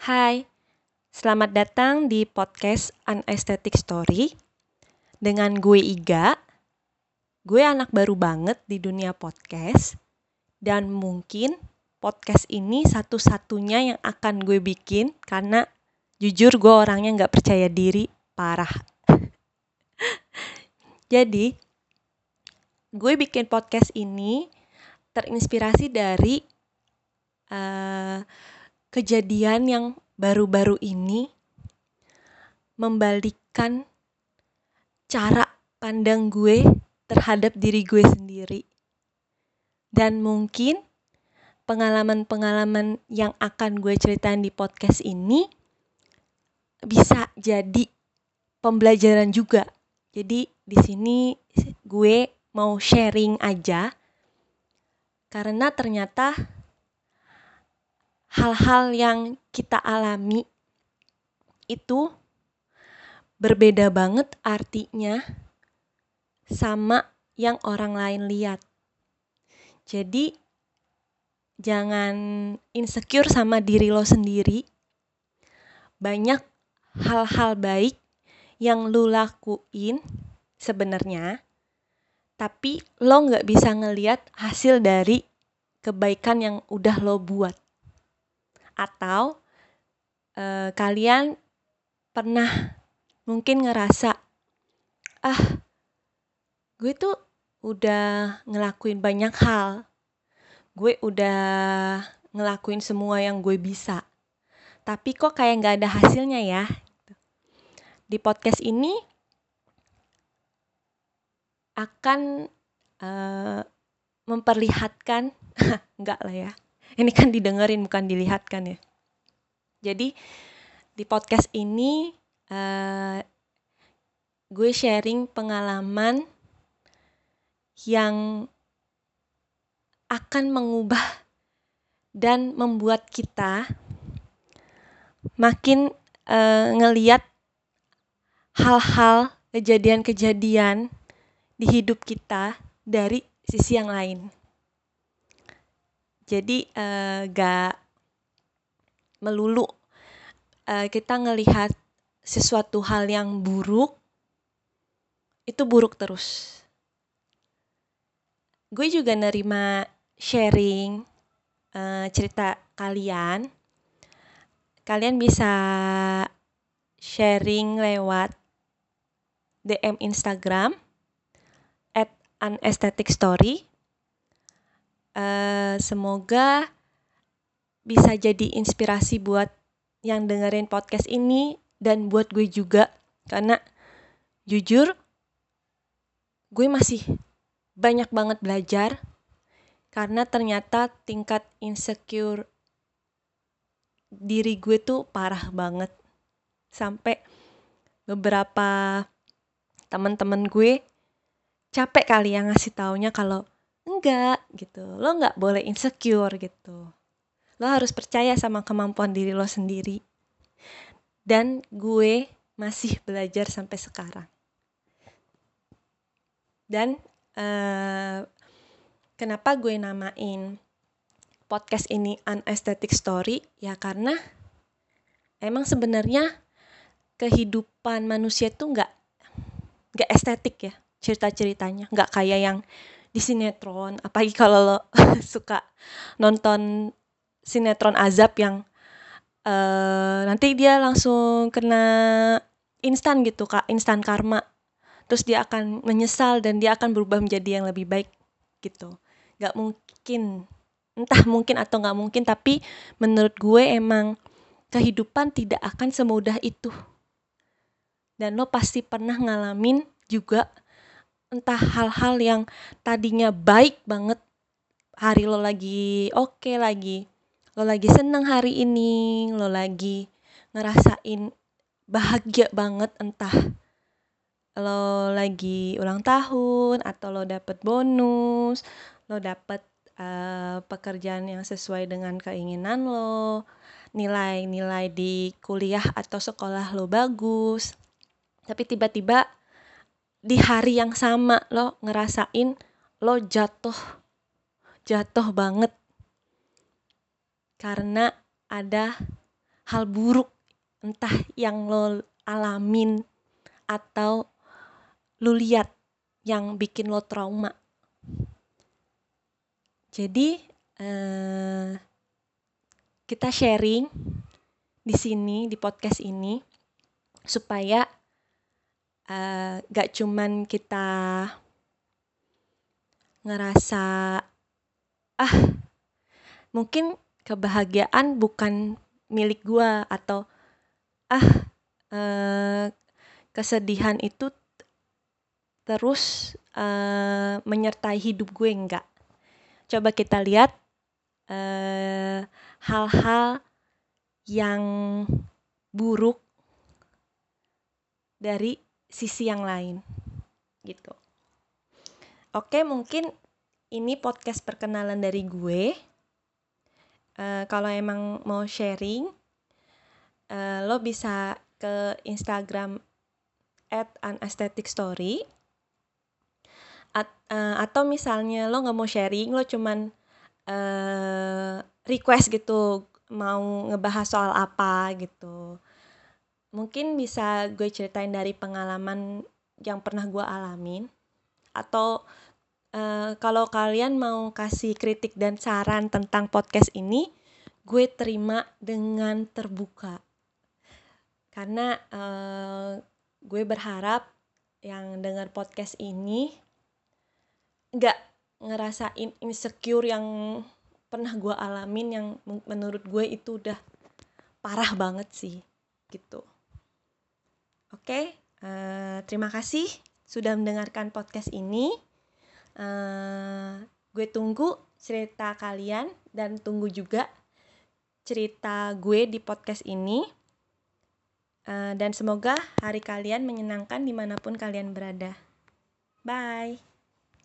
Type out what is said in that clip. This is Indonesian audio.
Hai, selamat datang di podcast Anesthetic Story dengan gue Iga. Gue anak baru banget di dunia podcast dan mungkin podcast ini satu-satunya yang akan gue bikin karena jujur gue orangnya nggak percaya diri parah. Jadi, gue bikin podcast ini terinspirasi dari uh, kejadian yang baru-baru ini membalikkan cara pandang gue terhadap diri gue sendiri. Dan mungkin pengalaman-pengalaman yang akan gue ceritain di podcast ini bisa jadi pembelajaran juga. Jadi di sini gue mau sharing aja karena ternyata hal-hal yang kita alami itu berbeda banget artinya sama yang orang lain lihat. Jadi jangan insecure sama diri lo sendiri. Banyak hal-hal baik yang lo lakuin sebenarnya tapi lo nggak bisa ngeliat hasil dari kebaikan yang udah lo buat atau uh, kalian pernah mungkin ngerasa ah gue tuh udah ngelakuin banyak hal. Gue udah ngelakuin semua yang gue bisa. Tapi kok kayak nggak ada hasilnya ya? Di podcast ini akan uh, memperlihatkan enggak lah ya ini kan didengerin bukan dilihatkan ya jadi di podcast ini uh, gue sharing pengalaman yang akan mengubah dan membuat kita makin uh, ngeliat hal-hal kejadian-kejadian di hidup kita dari sisi yang lain. Jadi uh, gak melulu uh, kita ngelihat sesuatu hal yang buruk itu buruk terus. Gue juga nerima sharing uh, cerita kalian. Kalian bisa sharing lewat DM Instagram an aesthetic story. Uh, semoga bisa jadi inspirasi buat yang dengerin podcast ini dan buat gue juga. Karena jujur gue masih banyak banget belajar karena ternyata tingkat insecure diri gue tuh parah banget. Sampai beberapa teman-teman gue capek kali ya ngasih taunya kalau enggak gitu. Lo nggak boleh insecure gitu. Lo harus percaya sama kemampuan diri lo sendiri. Dan gue masih belajar sampai sekarang. Dan uh, kenapa gue namain podcast ini aesthetic story? Ya karena emang sebenarnya kehidupan manusia tuh nggak nggak estetik ya cerita-ceritanya. Nggak kayak yang di sinetron. Apalagi kalau lo suka nonton sinetron azab yang uh, nanti dia langsung kena instan gitu kak. Instan karma. Terus dia akan menyesal dan dia akan berubah menjadi yang lebih baik gitu. Nggak mungkin. Entah mungkin atau nggak mungkin tapi menurut gue emang kehidupan tidak akan semudah itu. Dan lo pasti pernah ngalamin juga entah hal-hal yang tadinya baik banget hari lo lagi oke okay lagi lo lagi seneng hari ini lo lagi ngerasain bahagia banget entah lo lagi ulang tahun atau lo dapet bonus lo dapet uh, pekerjaan yang sesuai dengan keinginan lo nilai-nilai di kuliah atau sekolah lo bagus tapi tiba-tiba di hari yang sama lo ngerasain lo jatuh jatuh banget karena ada hal buruk entah yang lo alamin atau lu lihat yang bikin lo trauma. Jadi eh, kita sharing di sini di podcast ini supaya uh, gak cuman kita ngerasa ah mungkin kebahagiaan bukan milik gua atau ah uh, kesedihan itu terus uh, menyertai hidup gue enggak. Coba kita lihat hal-hal uh, yang buruk dari sisi yang lain gitu. Oke mungkin ini podcast perkenalan dari gue. Uh, kalau emang mau sharing uh, lo bisa ke Instagram at story At, uh, atau misalnya lo nggak mau sharing lo cuman uh, request gitu mau ngebahas soal apa gitu mungkin bisa gue ceritain dari pengalaman yang pernah gue alamin? Atau uh, kalau kalian mau kasih kritik dan saran tentang podcast ini gue terima dengan terbuka. Karena uh, gue berharap yang dengar podcast ini nggak ngerasain insecure yang pernah gue alamin yang menurut gue itu udah parah banget sih gitu Oke, uh, terima kasih sudah mendengarkan podcast ini. Uh, gue tunggu cerita kalian dan tunggu juga cerita gue di podcast ini. Uh, dan semoga hari kalian menyenangkan di mana pun kalian berada. Bye.